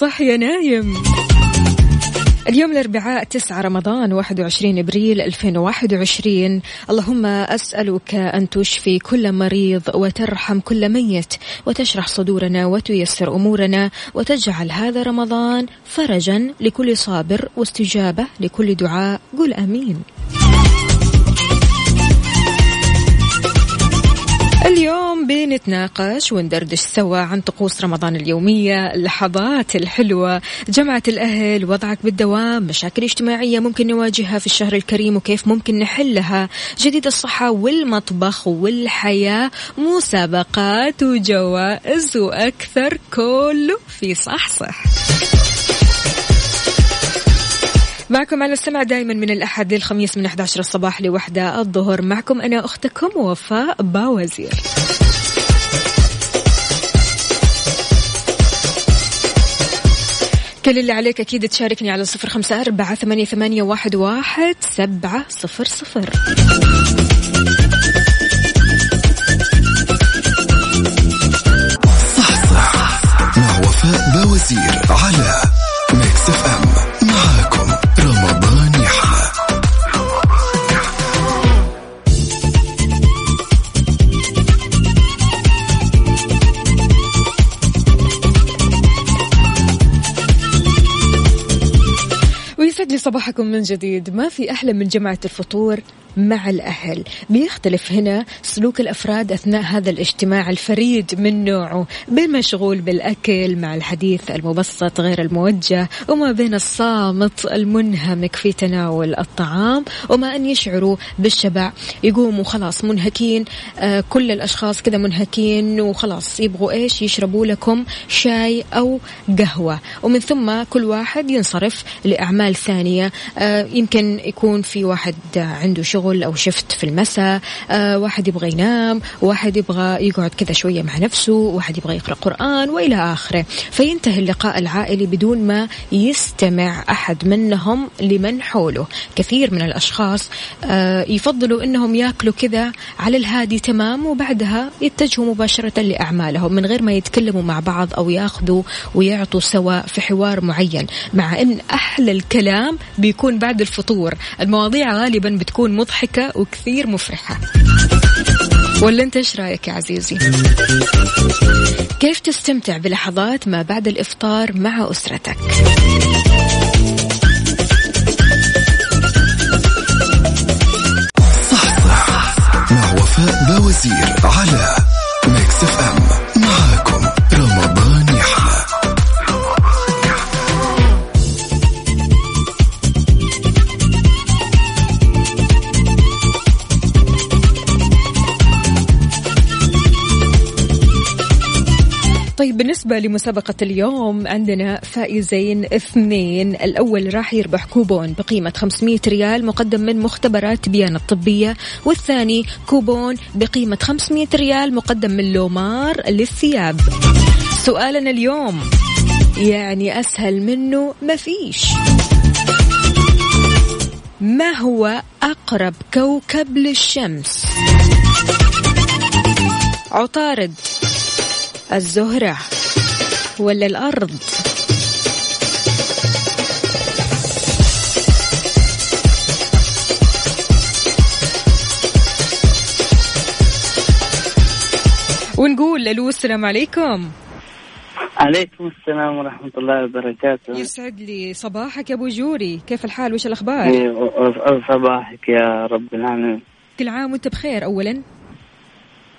صح يا نايم. اليوم الأربعاء 9 رمضان 21 أبريل 2021 اللهم أسألك أن تشفي كل مريض وترحم كل ميت وتشرح صدورنا وتيسر أمورنا وتجعل هذا رمضان فرجا لكل صابر واستجابة لكل دعاء. قل أمين. اليوم بنتناقش وندردش سوا عن طقوس رمضان اليومية اللحظات الحلوة جمعة الأهل وضعك بالدوام مشاكل اجتماعية ممكن نواجهها في الشهر الكريم وكيف ممكن نحلها جديد الصحة والمطبخ والحياة مسابقات وجوائز وأكثر كله في صح صح معكم على السمع دائما من الأحد للخميس من 11 الصباح لوحدة الظهر. معكم أنا أختكم وفاء باوزير. كل اللي عليك أكيد تشاركني على صفر خمسة أربعة ثمانية, ثمانية واحد, واحد سبعة صفر صفر. صباحكم من جديد. ما في أحلى من جماعة الفطور مع الأهل. بيختلف هنا سلوك الأفراد أثناء هذا الاجتماع الفريد من نوعه بالمشغول بالأكل مع الحديث المبسط غير الموجه وما بين الصامت المنهمك في تناول الطعام وما أن يشعروا بالشبع. يقوموا خلاص منهكين آه كل الأشخاص كذا منهكين وخلاص يبغوا إيش؟ يشربوا لكم شاي أو قهوة. ومن ثم كل واحد ينصرف لأعمال ثانية آه يمكن يكون في واحد عنده شغل أو شفت في المساء آه واحد يبغى ينام واحد يبغى يقعد كذا شوية مع نفسه واحد يبغى يقرأ قرآن وإلى آخره. فينتهي اللقاء العائلي بدون ما يستمع أحد منهم لمن حوله. كثير من الأشخاص آه يفضلوا أنهم يأكلوا كذا على الهادي تمام وبعدها يتجهوا مباشرة لأعمالهم من غير ما يتكلموا مع بعض أو ياخذوا ويعطوا سوا في حوار معين مع أن أحلى الكلام بيكون بعد الفطور. المواضيع غالبا بتكون مضحكة وكثير مفرحة. ولا أنت إيش رأيك يا عزيزي؟ كيف تستمتع بلحظات ما بعد الإفطار مع أسرتك؟ صح صح مع وفاء باوزير على Mix FM. بالنسبة لمسابقة اليوم عندنا فائزين اثنين. الأول راح يربح كوبون بقيمة 500 ريال مقدم من مختبرات بيان الطبية والثاني كوبون بقيمة 500 ريال مقدم من لومار للثياب. سؤالنا اليوم يعني أسهل منه مفيش ما هو أقرب كوكب للشمس؟ عطارد ولا الأرض؟ ونقول ألو السلام عليكم. عليكم السلام ورحمة الله وبركاته. يسعد لي صباحك يا أبو جوري. كيف الحال؟ وش الأخبار؟ إيه، صباحك يا رب العالمين. كل عام وأنت بخير أولا.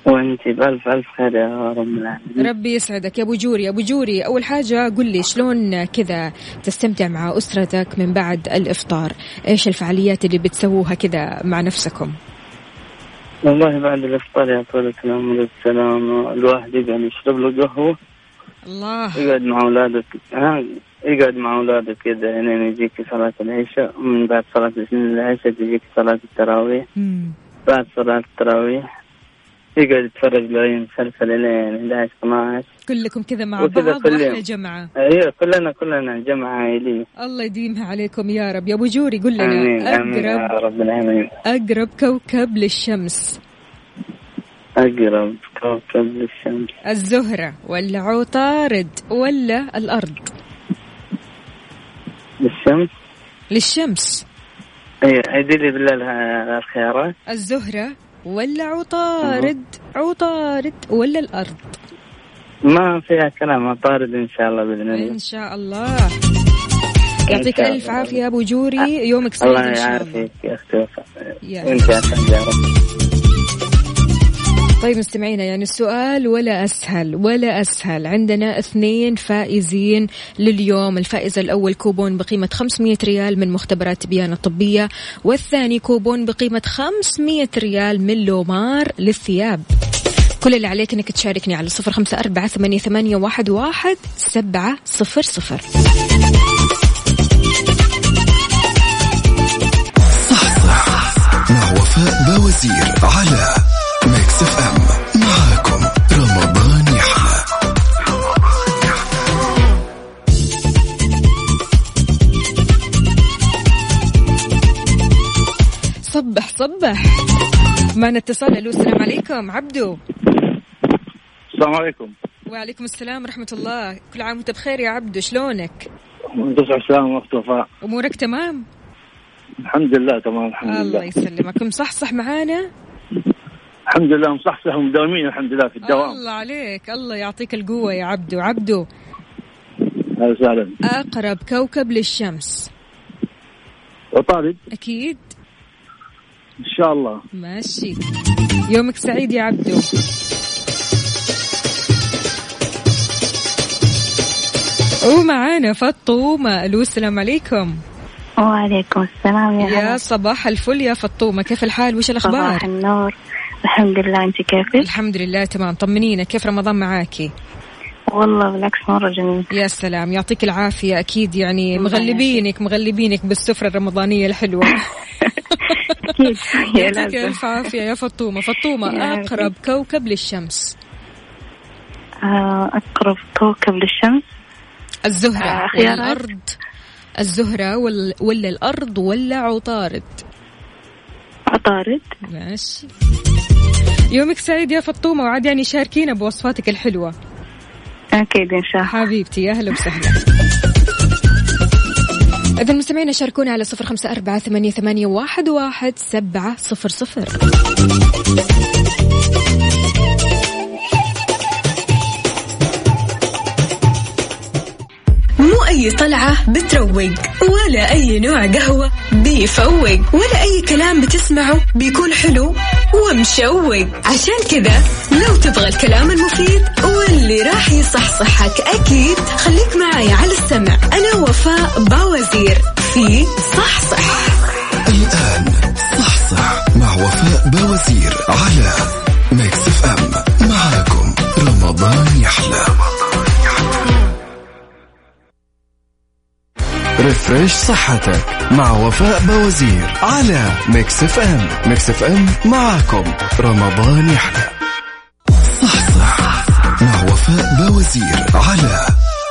وانت بألف ألف خير يا رب العالمين. ربي يسعدك يا أبو جوري يا أبو جوري. أول حاجة قل لي شلون كذا تستمتع مع أسرتك من بعد الإفطار؟ إيش الفعاليات اللي بتسووها كذا مع نفسكم؟ والله بعد الإفطار يا طولة العمر والسلام الواحد يقعد يشرب له قهوة. الله. يقعد مع أولاده ها يقعد مع أولاده كذا يعني يجيك صلاة العشاء ومن بعد صلاة العشاء تجيك صلاة التراويح. بعد صلاة التراويح يقعد يتفرج له أي مسلسل الين 11 12 كلكم كذا مع بعض كل يوم. جمعة. أيوه كلنا كلنا جمعة عائلية. الله يديمها عليكم يا رب. يا أبو جوري قل لنا آمين آمين يا اقرب رب العالمين. أقرب كوكب للشمس. أقرب كوكب للشمس. الزهرة ولا عطارد ولا الأرض؟ للشمس؟ للشمس. أيوه عيدي لي بالله الخيارات. الزهرة ولا عطارد؟ عطارد ولا الأرض؟ ما فيها كلام طارد إن شاء الله بإذن الله. إن شاء الله. يعطيك الله. عافية يا أبو جوري. يومك سعيد الله ان شاء الله. يعافيك يا أختي وفاء. اسعد يا رب طيب مستمعينا يعني السؤال ولا أسهل ولا أسهل. عندنا اثنين فائزين لليوم. الفائز الأول كوبون بقيمة 500 ريال من مختبرات بيان الطبية والثاني كوبون بقيمة 500 ريال من لومار للثياب. كل اللي عليك إنك تشاركني على صفر خمسة أربعة ثمانية, ثمانية واحد, واحد سبعة صفر صفر. مع وفاء باوزير على Mix FM. معاكم رمضان يحلى صحصح. معنا اتصال ألو السلام عليكم. عبدو. السلام عليكم. وعليكم السلام ورحمة الله. كل عام وأنت بخير يا عبدو. شلونك؟ منتصف السلام وقت وفاء أمورك تمام؟ الحمد لله تمام الحمد الله لله. يسلمك. مصحصح معانا؟ الحمد لله مصحصح ومداومين الحمد لله في الدوام. الله عليك الله يعطيك القوة يا عبدو. عبدو. أهلا وسهلا. أقرب كوكب للشمس. وطارد. أكيد. إن شاء الله. ماشي. يومك سعيد يا عبدو. ومعانا فطومة. ألو السلام عليكم. وعليكم السلام يا يا صباح الفل يا فطومة. كيف الحال؟ وش صباح الأخبار النور. الحمد لله انت كيفك؟ الحمد لله تمام. طمنينا كيف رمضان معاكي؟ والله بالعكس مرة جميل. يا سلام يعطيك العافية. أكيد يعني مغلبينك مغلبينك بالسفرة الرمضانية الحلوة. يعطيك ألف عافية يا فطومة. فطومة أقرب كوكب للشمس. آه، أقرب كوكب للشمس؟ الزهرة آه، ولا خيارات؟ الأرض الزهرة ولا, ولا الأرض ولا عطارد. عطارد. ماشي. يومك سعيد يا فطومة وعاد يعني شاركينا بوصفاتك الحلوة. أكيد إن شاء الله. حبيبتي يا أهلا وسهلا. إذا المستمعين شاركونا على صفر خمسة أربعة ثمانية, ثمانية واحد, واحد سبعة صفر صفر. مو أي طلعة بتروق ولا أي نوع قهوة بيفوق ولا أي كلام بتسمعه بيكون حلو. ومشوق. عشان كذا لو تبغى الكلام المفيد واللي راح يصحصحك أكيد خليك معي على السمع. أنا وفاء باوزير في صحصح. الآن صحصح مع وفاء باوزير على Mix FM. معاكم رمضان يحلى. refresh صحتك مع وفاء باوزير على Mix FM. Mix FM معاكم. رمضان يحلى. صحصح مع وفاء باوزير على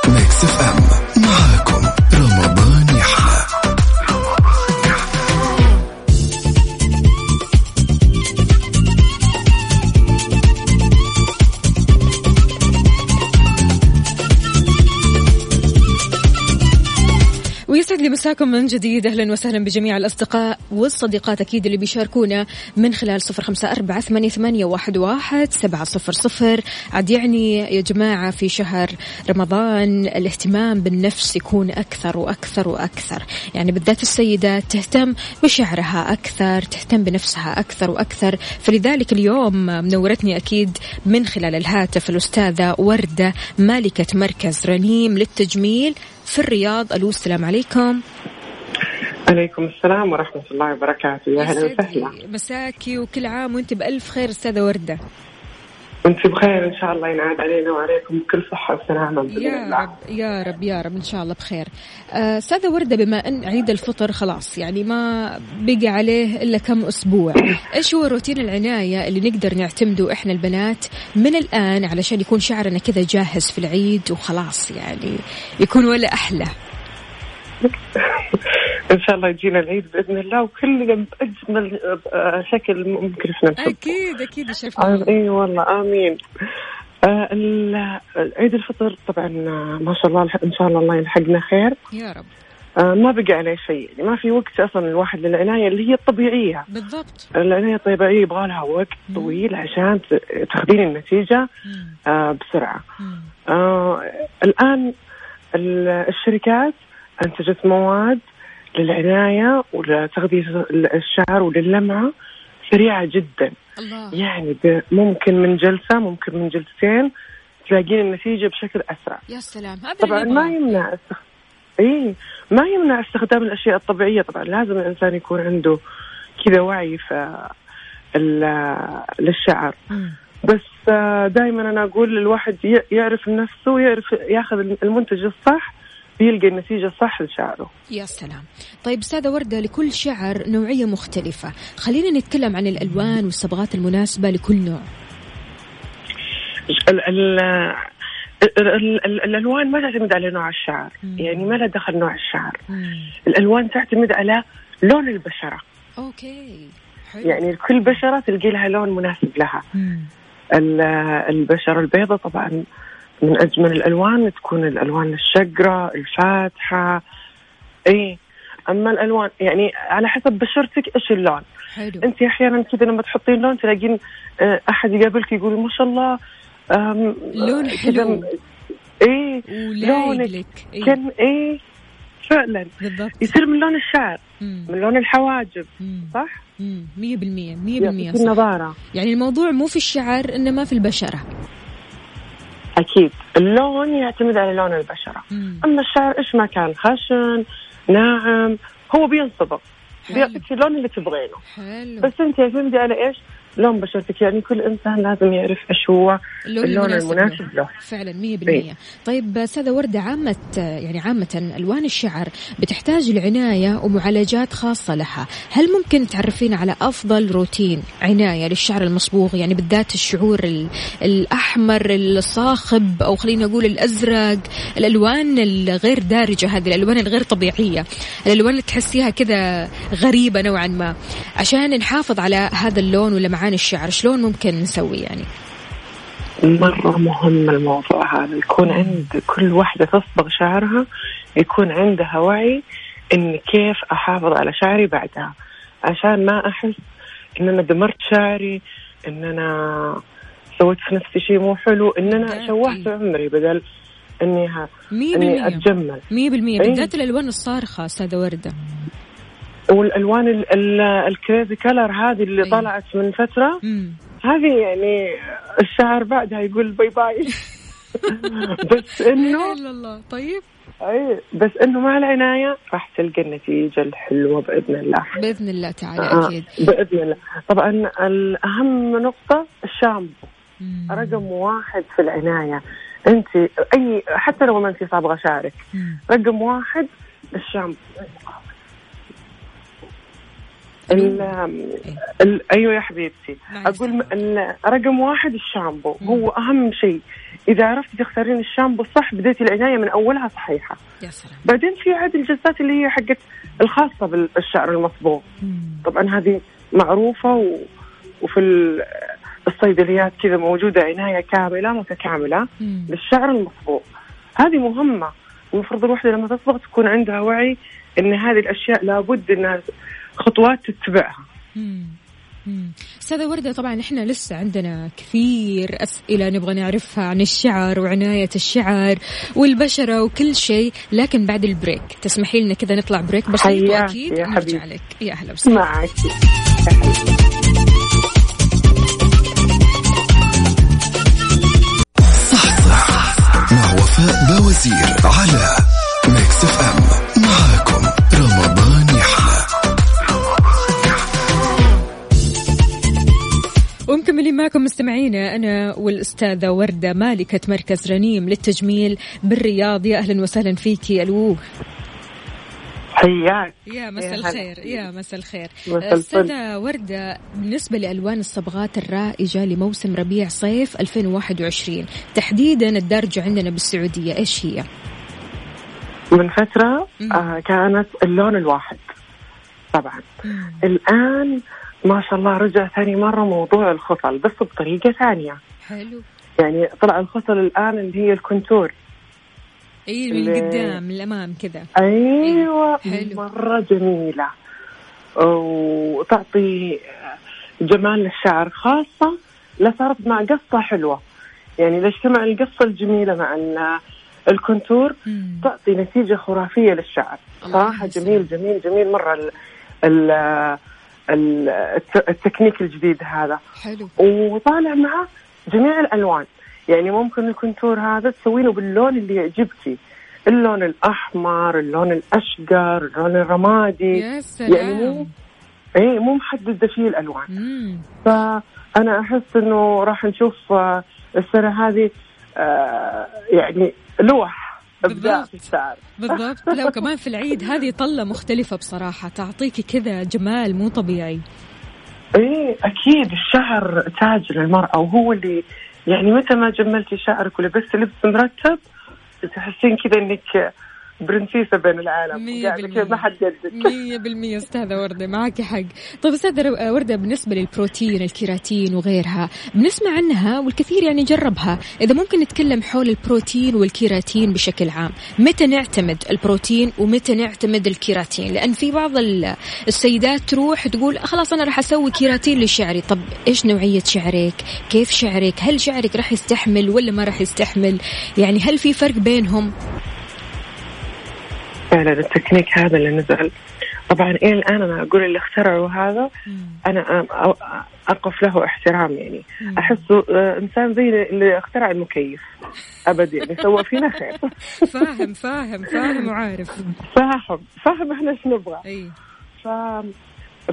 Mix FM. مساكم من جديد. أهلا وسهلا بجميع الأصدقاء والصديقات أكيد اللي بيشاركونا من خلال صفر خمسة أربعة ثمانية, واحد سبعة صفر صفر. عاد يعني يا جماعة في شهر رمضان الاهتمام بالنفس يكون أكثر وأكثر وأكثر. يعني بالذات السيدات تهتم بشعرها أكثر تهتم بنفسها أكثر وأكثر. فلذلك اليوم منورتني أكيد من خلال الهاتف الأستاذة وردة مالكة مركز رنيم للتجميل. في الرياض. ألو السلام عليكم. عليكم السلام ورحمة الله وبركاته. يا هلا وسهلا. مساكي وكل عام وأنت بألف خير أستاذة وردة. وانت بخير إن شاء الله ينعاد علينا وعليكم بكل صحة وسلامة يا الله. رب يا رب يا رب إن شاء الله بخير. استاذه أه وردة بما إن عيد الفطر خلاص يعني ما بقى عليه إلا كم أسبوع. إيش هو روتين العناية اللي نقدر نعتمده إحنا البنات من الآن علشان يكون شعرنا كذا جاهز في العيد وخلاص يعني يكون ولا أحلى؟ إن شاء الله يجينا العيد بإذن الله وكلنا باجمل آه، شكل ممكن إحنا نحبه. أكيد أكيد شفنا آه إي والله آمين. آه عيد الفطر طبعا آه، ما شاء الله إن شاء الله الله يلحقنا خير. يا رب. آه ما بقى عليه شيء يعني ما في وقت أصلا الواحد للعناية اللي هي الطبيعية. بالضبط. العناية الطبيعية يبغى لها وقت مم. طويل عشان تاخذين النتيجة آه بسرعة. آه الآن الشركات أنتجت مواد للعناية ولتغذية الشعر وللمعة سريعة جدا. الله. يعني ممكن من جلسة ممكن من جلستين تلاقين النتيجة بشكل أسرع. يا سلام. هذا طبعا ما يمنع استخ... إي ما يمنع استخدام الأشياء الطبيعية. طبعا لازم الإنسان يكون عنده كذا وعي في للشعر. بس آه، دائما أنا أقول الواحد يعرف نفسه ويعرف ياخذ المنتج الصح بيلقى النتيجة الصح لشعره. يا سلام. طيب أستاذة وردة لكل شعر نوعية مختلفة. خلينا نتكلم عن الألوان والصبغات المناسبة لكل نوع. ال ال ال الألوان ما تعتمد على نوع الشعر. مم. يعني ما لها دخل نوع الشعر. مم. الألوان تعتمد على لون البشرة. أوكي. حلو. يعني كل بشرة تلقي لها لون مناسب لها. البشرة البيضاء طبعا من أجمل الألوان تكون الألوان الشقراء الفاتحة. اي أما الألوان يعني على حسب بشرتك إيش اللون. حلو. أنت أحيانا كذا لما تحطين لون تلاقين آه، أحد يقابلك يقول ما شاء الله لون حلو. إيه. لونك إيه؟ كان إيه. فعلا. بالضبط. يصير من لون الشعر مم. من لون الحواجب مم. صح؟ مية بالمية مية بالمية في النظارة. يعني الموضوع مو في الشعر إنما في البشرة. أكيد. اللون يعتمد على لون البشرة. مم. أما الشعر إيش ما كان خشن ناعم هو بينصبغ بيعطيك اللون اللي تبغينه. حلو. بس أنت اعتمدي على إيش؟ لون بشرتك. يعني كل إنسان لازم يعرف إيش هو اللون, اللون المناسب له. فعلا 100% إيه؟ طيب أستاذة وردة عامة يعني عامة ألوان الشعر بتحتاج لعناية ومعالجات خاصة لها. هل ممكن تعرفين على أفضل روتين عناية للشعر المصبوغ؟ يعني بالذات الشعور الأحمر الصاخب أو خلينا نقول الأزرق الألوان الغير دارجة هذه الألوان الغير طبيعية الألوان اللي تحسيها كذا غريبة نوعا ما. عشان نحافظ على هذا اللون ولمعان عن الشعر شلون ممكن نسوي يعني؟ مرة مهم الموضوع هذا يكون عند كل واحدة تصبغ شعرها يكون عندها وعي إن كيف أحافظ على شعري بعدها. عشان ما أحس إن أنا دمرت شعري إن أنا سويت في نفسي شيء مو حلو إن أنا شوهت عمري بدل إني ها إني أتجمل. مية بالمية بالذات الألوان الصارخة أستاذة وردة. والألوان ال crazy color هذه اللي أيه. طلعت من فترة. هذه يعني الشعر بعدها يقول bye bye بس انه الله. طيب. أي بس إنه مع العناية راح تلقى النتيجة الحلوة بإذن الله. بإذن الله تعالى آه أكيد. بإذن الله. طبعا الأهم نقطة الشامبو رقم واحد في العناية. أنت أي حتى لو ما أنت صابغة شعرك. رقم واحد الشامبو ال أيوه يا حبيبتي. أقول رقم واحد الشامبو. هو أهم شيء. إذا عرفتي تختارين الشامبو الصح بديتي العناية من أولها صحيحة. يا سلام. بعدين في عاد الجلسات اللي هي حقت الخاصة بالشعر المصبوغ طبعا هذه معروفة و... وفي الصيدليات كذا موجودة عناية كاملة متكاملة مم. للشعر المصبوغ هذه مهمة. المفروض الوحدة لما تصبغ تكون عندها وعي إن هذه الأشياء لابد إنها خطوات تتبعها. أستاذة وردة طبعا إحنا لسه عندنا كثير أسئلة نبغى نعرفها عن الشعر وعناية الشعر والبشرة وكل شيء لكن بعد ال break. تسمحي لنا كذا نطلع break بسيط واكيد يا نرجع لك. يا أهلا وسهلا. معك. صحصح مع وفاء باوزير على Mix FM. معكم مستمعينا أنا والأستاذة وردة مالكة مركز رنيم للتجميل بالرياض يا أهلا وسهلا فيكي ألو حياك يا مساء الخير يا مساء الخير. أستاذة وردة بالنسبة لألوان الصبغات الرائجة لموسم ربيع صيف 2021 تحديدا الدارجة عندنا بالسعودية إيش هي؟ من فترة مم. آه كانت اللون الواحد طبعا مم. الآن ما شاء الله رجع ثاني مرة موضوع الخصل بس بطريقة ثانية. حلو. يعني طلع الخصل الآن اللي هي الكونتور. إي من قدام من الأمام كذا. أيوة حلو. مرة جميلة. وتعطي جمال للشعر خاصة لا صارت مع قصة حلوة. يعني إذا اجتمع القصة الجميلة مع ال- ال contour مم. تعطي نتيجة خرافية للشعر. يسلمك. جميل جميل جميل. مرة ال التكنيك الجديد هذا. حلو. وطالع معه جميع الألوان. يعني ممكن ال contour هذا تسوينه باللون اللي يعجبك اللون الأحمر اللون الأشقر اللون الرمادي. يا سلام. يعني مو إيه مو محددة فيه الألوان. مم. فأنا أحس إنه راح نشوف آه، السنة هذه آه، يعني لوح. بالضبط. في الشعر. بالضبط. لا وكمان في العيد هذه طلة مختلفة بصراحة تعطيكي كذا جمال مو طبيعي. إيه أكيد الشعر تاج للمرأة وهو اللي يعني متى ما جملتي شعرك ولبست لبس مرتب تحسين كذا إنك برنسيسة بين العالم. بالمية. كذا ما حد مية بالمية أستاذة وردة معك حق. طيب أستاذة رو- وردة بالنسبة للبروتين الكيراتين وغيرها بنسمع عنها والكثير يعني جربها. إذا ممكن نتكلم حول البروتين والكيراتين بشكل عام متى نعتمد البروتين ومتى نعتمد الكيراتين؟ لأن في بعض ال- السيدات تروح تقول خلاص أنا راح أسوي كيراتين لشعري. طب إيش نوعية شعرك؟ كيف شعرك؟ هل شعرك راح يستحمل ولا ما راح يستحمل؟ يعني هل في فرق بينهم؟ فعلا التكنيك هذا اللي نزل. طبعا إلى الآن أنا أقول اللي اخترعوا هذا أنا أقف له احترام يعني. احسه إنسان زي اللي اخترع المكيف. ابد يعني سوى فينا خير. فاهم فاهم فاهم وعارف. فاهم فاهم إحنا إيش نبغى. أي. ف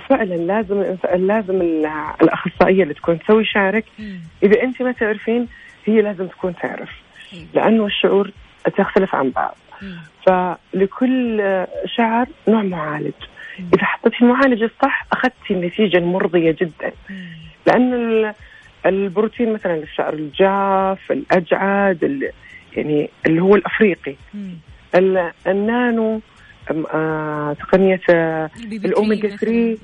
فعلا لازم لازم ال- الأخصائية اللي تكون تسوي شعرك إذا أنت ما تعرفين هي لازم تكون تعرف. لأنه الشعور تختلف عن بعض. فلكل شعر نوع معالج. إذا حطيتي المعالج الصح اخذتي النتيجه المرضيه جدا. لأن ال- البروتين مثلا للشعر الجاف الأجعد ال- يعني اللي هو الأفريقي. ال- النانو آه، تقنية آه، الأوميجا 3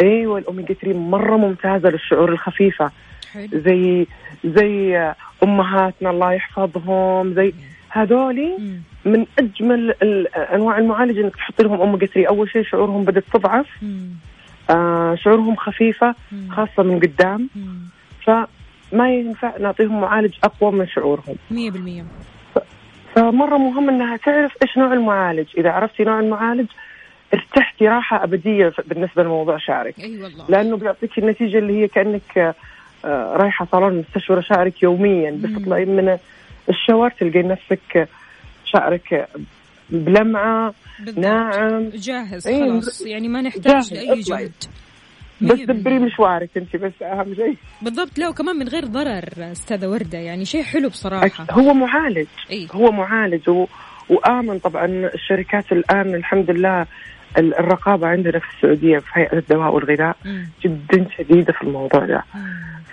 أيوه الأوميجا 3 مرة ممتازة للشعور الخفيفة. حلو. زي زي آه، أمهاتنا الله يحفظهم زي هذولي. من أجمل أنواع المعالجه إنك تحطي لهم أوميجا 3 أول شيء شعورهم بدأت تضعف. آه شعورهم خفيفة مم. خاصة من قدام. مم. فما ينفع نعطيهم معالج أقوى من شعورهم. مية بالمية. فمرة مهم إنها تعرف إيش نوع المعالج. إذا عرفتي نوع المعالج ارتحتي راحة أبدية بالنسبة لموضوع شعرك. أي والله. لأنه بيعطيك النتيجة اللي هي كأنك آه، رايحة صالون مستشورة شعرك يوميا. بس. تطلعين من الشاور تلقين نفسك شعرك بلمعة بالضبط. ناعم. جاهز إيه، خلاص. يعني ما نحتاج لأي اطلعي. جهد. بس دبري. مشوارك أنت بس أهم شيء. بالضبط. لا وكمان من غير ضرر أستاذة وردة. يعني شيء حلو بصراحة. أك- هو معالج. اي هو معالج و... وآمن طبعا. الشركات الآن الحمد لله ال- الرقابة عندنا في السعودية في هيئة الدواء والغذاء مم. جدا شديدة في الموضوع ده.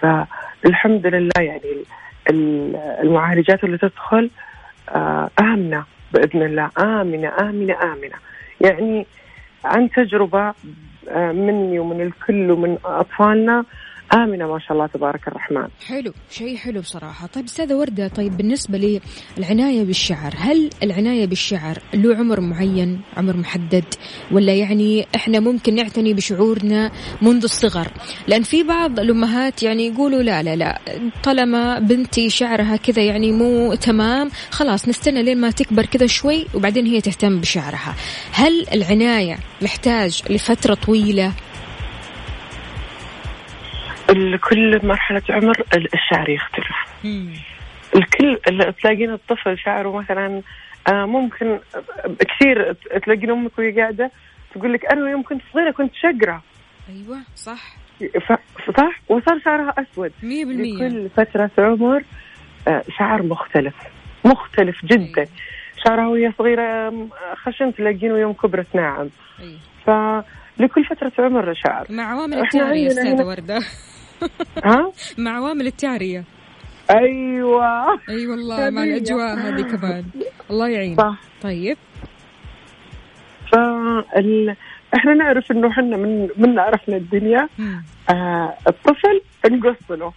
فالحمد لله يعني ال- ال- المعالجات اللي تدخل آمنة بإذن الله. آمنة آمنة آمنة. يعني عن تجربة آه، مني ومن الكل ومن أطفالنا آمنة ما شاء الله تبارك الرحمن. حلو شيء حلو بصراحة. طيب أستاذة وردة طيب بالنسبة للعناية بالشعر هل العناية بالشعر له عمر معين عمر محدد؟ ولا يعني إحنا ممكن نعتني بشعورنا منذ الصغر؟ لأن في بعض الأمهات يعني يقولوا لا لا لا طالما بنتي شعرها كذا يعني مو تمام خلاص نستنى لين ما تكبر كذا شوي وبعدين هي تهتم بشعرها. هل العناية محتاج لفترة طويلة؟ كل مرحلة عمر ال- الشعر يختلف. الكل اللي تلاقين الطفل شعره مثلا آه، ممكن كثير تلاقين أمك وهي قاعدة تقول لك أنا يوم كنت صغيرة كنت شقرة. أيوة صح. صح؟ وصار شعرها أسود. 100% لكل فترة عمر آه، شعر مختلف. مختلف جدا. أيوة. شعرها وهي صغيرة آم، خشن تلاقينه يوم كبرت ناعم أيوة. فلكل فترة عمر شعر. مع عوامل أستاذة هنا- وردة. ها؟ مع عوامل التعرية. أيوه. أي والله مع. الأجواء هذه كمان. الله يعين. صح. طيب. فال... إحنا نعرف إنه إحنا من من عرفنا الدنيا. آه الطفل نقص له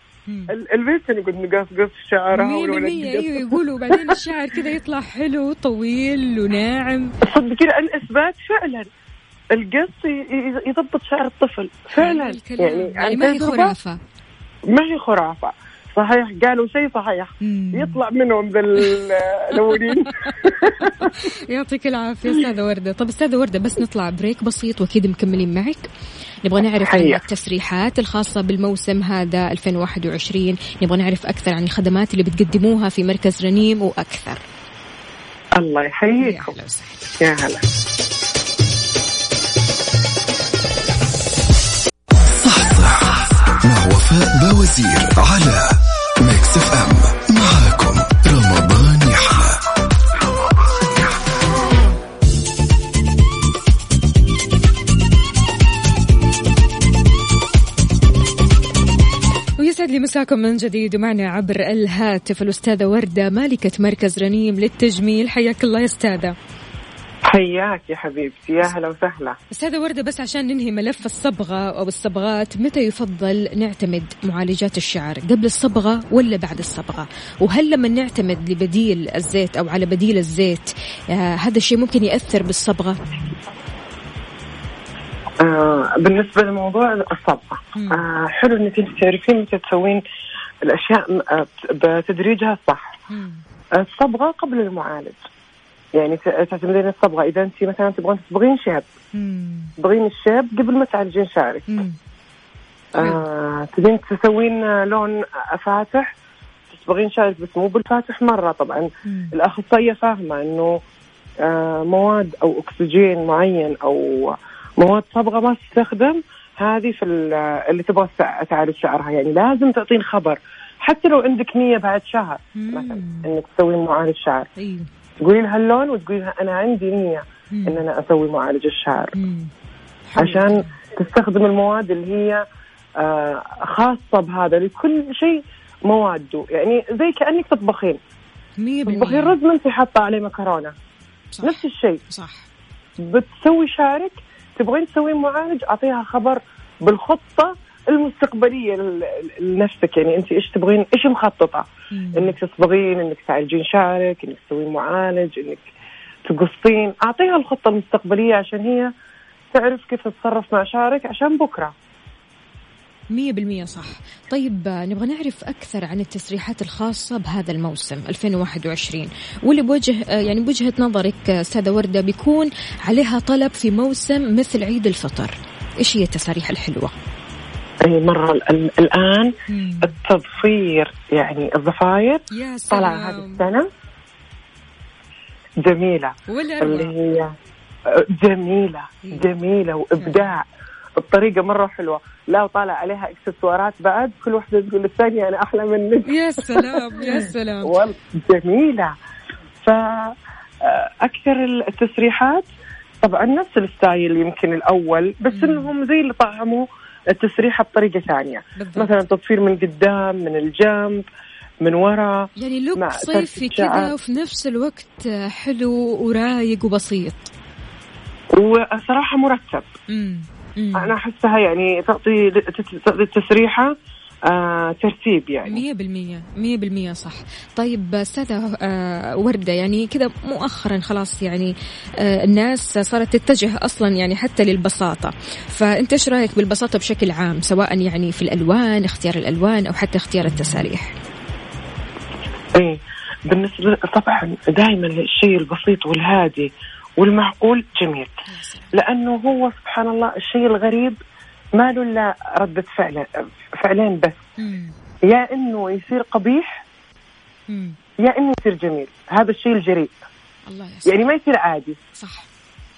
البنت نقول نقص قص شعرها مية والولد. أيوه يقولوا بعدين الشعر كذا يطلع حلو طويل وناعم. صدقيني الإثبات فعلا. القص يضبط شعر الطفل. فعلا. الكلام. يعني, يعني ما هي خرافة؟ ما هي خرافة. صحيح قالوا شيء صحيح. مم. يطلع منهم ذا ال- الأولين. يعطيك العافية أستاذة وردة. طب أستاذة وردة بس نطلع بريك بسيط وأكيد مكملين معك. نبغى نعرف عن. التسريحات الخاصة بالموسم هذا 2021 نبغى نعرف أكثر عن الخدمات اللي بتقدموها في مركز رنيم وأكثر. الله يحييكم. يا هلا. وفاء بوزير على Mix FM. معاكم رمضان يحلى ويسعد لي مساكم من جديد ومعنا عبر الهاتف الأستاذة وردة مالكة مركز رنيم للتجميل. حياك الله يا أستاذة. حياك يا حبيبتي يا هلا وسهلا. أستاذة وردة بس عشان ننهي ملف الصبغة أو الصبغات. متى يفضل نعتمد معالجات الشعر؟ قبل الصبغة ولا بعد الصبغة؟ وهل لما نعتمد لبديل الزيت أو على بديل الزيت آه هذا الشيء ممكن يأثر بالصبغة؟ آه بالنسبة لموضوع الصبغة مم. آه حلو إنك أنت تعرفين متى تسوين الأشياء آه، بتدريجها الصح الصبغة قبل المعالج. يعني تعتمدين الصبغه إذا أنت مثلا تبغين تصبغين شاب. تصبغين الشاب قبل ما تعالجين شعرك. آه تبين تسوين لون فاتح. تصبغين شعرك بس مو بالفاتح مرة طبعا. الأخصائية فاهمة إنه آه مواد أو أكسجين معين أو مواد صبغه ما تستخدم هذه في ال- اللي تبغى تع- تعالج شعرها. يعني لازم تعطين خبر. حتى لو عندك نية بعد شهر مثلا إنك تسوين معالج شعر. أيوه. تقولين لها اللون وتقولين لها أنا عندي نية إن أنا أسوي معالج الشعر. عشان تستخدم المواد اللي هي آه، خاصة بهذا لكل شيء مواده. يعني زي كأنك تطبخين. مية تطبخين بالمية رز ما انت حاطة عليه مكرونة. صح. نفس الشيء. صح. بتسوي شعرك تبغين تسوين معالج أعطيها خبر بالخطة المستقبلية ل- لنفسك يعني أنت إيش تبغين؟ إيش مخططة؟ إنك تصبغين إنك تعالجين شعرك إنك تسوين معالج إنك تقصين. أعطيها الخطة المستقبلية عشان هي تعرف كيف تتصرف مع شعرك عشان بكرة. مية بالمية صح. طيب نبغى نعرف أكثر عن التسريحات الخاصة بهذا الموسم 2021 واللي بوجه يعني بوجهة نظرك أستاذة وردة بيكون عليها طلب في موسم مثل عيد الفطر. إيش هي التساريح الحلوة؟ اي مرة ال- ال- الآن التضفير يعني الضفاير طلع هذه السنة. جميلة. ولا اللي هي جميلة جميلة وإبداع. الطريقة مرة حلوة. لا وطالع عليها إكسسوارات بعد. كل واحدة تقول للثانيه أنا أحلى منك. يا سلام يا سلام. والله جميلة. ف أكثر التسريحات طبعا نفس الستايل يمكن الأول بس إنهم زي اللي طعموا التسريحه بطريقة ثانية بالضبط. مثلا تطفير من قدام من الجنب من ورا يعني لوك صيفي كذا. وفي نفس الوقت حلو ورايق وبسيط وصراحة مرتب مم. مم. أنا أحسها يعني تعطي تعطي التسريحة آه ترتيب يعني. مية بالمية مية بالمية صح. طيب أستاذة آه، وردة يعني كذا مؤخرا خلاص يعني آه، الناس صارت تتجه أصلا يعني حتى للبساطة. فأنت إيش رأيك بالبساطة بشكل عام؟ سواء يعني في الألوان اختيار الألوان أو حتى اختيار التساريح. إيه بالنسبة طبعا دائما الشيء البسيط والهادي والمعقول جميل. لأنه هو سبحان الله الشيء الغريب ما له الا ردة فعل؟ فعلين بس. مم. يا إنه يصير قبيح مم. يا إنه يصير جميل. هذا الشيء الجريء. الله يعني ما يصير عادي. صح.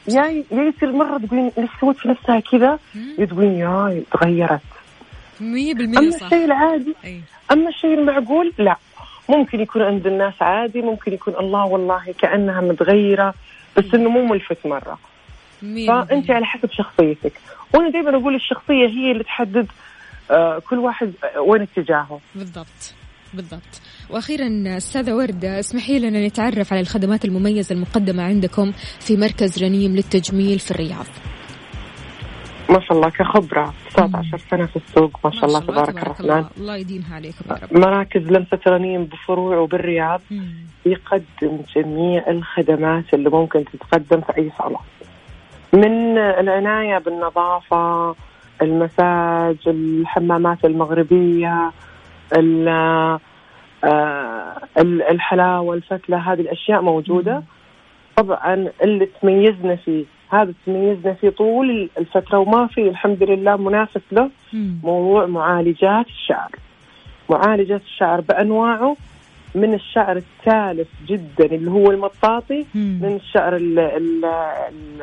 يا يا يصير مرة تقولين ليش سوت في نفسها كذا؟ تقولين يا تغيرت. 100% أما صح. الشيء العادي أي. أما الشيء المعقول لا. ممكن يكون عند الناس عادي ممكن يكون الله والله كأنها متغيرة بس إنه مو ملفت مرة. 100% فأنت على حسب شخصيتك. وأنا دائما أقول الشخصية هي اللي تحدد آه، كل واحد آه، وين اتجاهه. بالضبط بالضبط. وأخيرا أستاذة وردة اسمحي لنا نتعرف على الخدمات المميزة المقدمة عندكم في مركز رنيم للتجميل في الرياض. ما شاء الله كخبرة. 19 سنة في السوق ما شاء الله تبارك الرحمن. الله. الله يديمها عليكم يا رب. مراكز لمسة رنيم بفروع وبالرياض مم. يقدم جميع الخدمات اللي ممكن تتقدم في أي صالة. من العناية بالنظافة المساج الحمامات المغربية ال- آه، ال- الحلاوة الفتلة هذه الأشياء موجودة. طبعا اللي تميزنا فيه هذا تميزنا فيه طول الفترة وما في الحمد لله منافس له. موضوع معالجات الشعر. معالجات الشعر بأنواعه من الشعر التالف جدا اللي هو المطاطي مم. من الشعر ال ال ال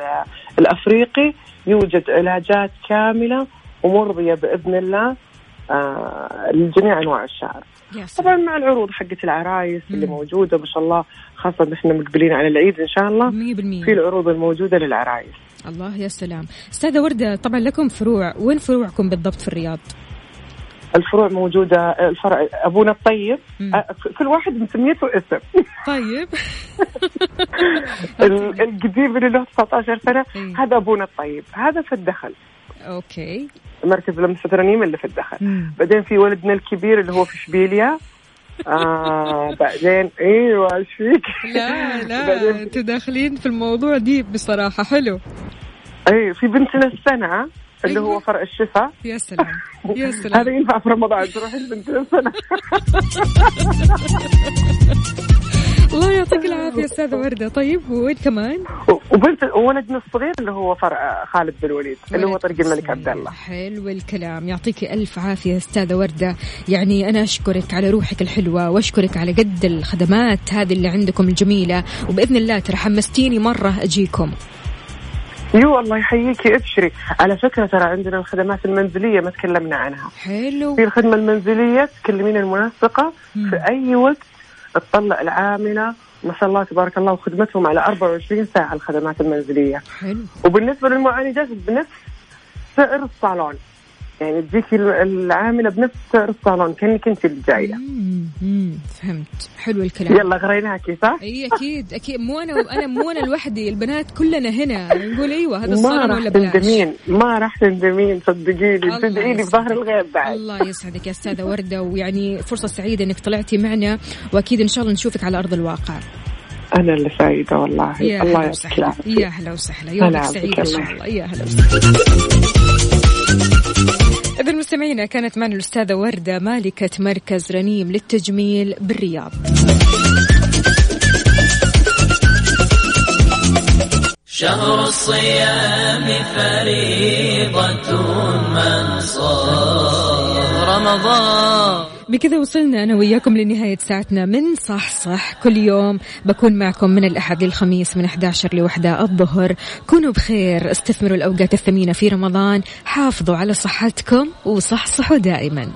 الأفريقي. يوجد علاجات كاملة ومرضية بإذن الله آه لجميع أنواع الشعر. طبعا مع العروض حقت العرايس اللي مم. موجودة ما شاء الله خاصة إحنا مقبلين على العيد إن شاء الله 100% في العروض الموجودة للعرايس. الله يا سلام. أستاذة وردة طبعا لكم فروع وين فروعكم بالضبط في الرياض؟ الفروع موجودة الفرع أبونا الطيب. كل واحد مسميته اسم. طيب. ال- القديم اللي له 19 سنة إيه. هذا أبونا الطيب. هذا في الدخل. أوكي. مركز لمسة رنيم اللي في الدخل. مم. بعدين في ولدنا الكبير اللي هو في شبيليا. آه بعدين إيوه إيش فيك؟ لا لا أنتوا داخلين في الموضوع دي بصراحة. حلو. اي في بنتنا السنة. اللي هو أيوة. فرع الشفا يا سلام يا هذا سلام ينفع في رمضان تروح لبنتنا السنة الله يعطيك العافية أستاذة وردة. طيب وين كمان؟ وبنت وولدنا الصغير اللي هو فرع خالد بن الوليد اللي هو طريق الملك عبد الله. حلو الكلام. يعطيك ألف عافية أستاذة وردة. يعني أنا أشكرك على روحك الحلوة وأشكرك على قد الخدمات هذه اللي عندكم الجميلة. وبإذن الله ترى حمستيني مرة أجيكم. يو الله يحييكي إبشري. على فكرة ترى عندنا الخدمات المنزلية ما تكلمنا عنها. حلو. في الخدمة المنزلية تكلمين المنسقة مم. في أي وقت تطلع العاملة. ما شاء الله تبارك الله وخدمتهم على 24 ساعة الخدمات المنزلية. حلو. وبالنسبة للمعالجات بنفس سعر الصالون. يعني تجيكي العاملة بنفس سعر الصالون كأنك أنت اللي مم، فهمت. حلو الكلام. يلا غريناكي صح؟ إي أكيد أكيد. مو أنا أنا مو أنا لوحدي البنات كلنا هنا. نقول أيوه هذا ما الصالون راح ولا بلاش؟ تندمين ما راح تندمين صدقيني. تدعي لي يسعدك. بظهر الغيب بعد. الله يسعدك يا أستاذة وردة ويعني فرصة سعيدة إنك طلعتي معنا وأكيد إن شاء الله نشوفك على أرض الواقع. أنا اللي سعيدة والله. يا الله العافية يا هلا وسهلا. يومك سعيد إن شاء الله. الله. يا هلا وسهلا. إذا مستمعينا كانت معنا الأستاذة وردة مالكة مركز رنيم للتجميل بالرياض. شهر الصيام فريضة من صام. رمضان. بكذا وصلنا أنا وياكم لنهاية ساعتنا من صح صح. كل يوم بكون معكم من الأحد للخميس من 11 لوحدة الظهر. كونوا بخير استثمروا الأوقات الثمينة في رمضان حافظوا على صحتكم وصحصحوا دائما.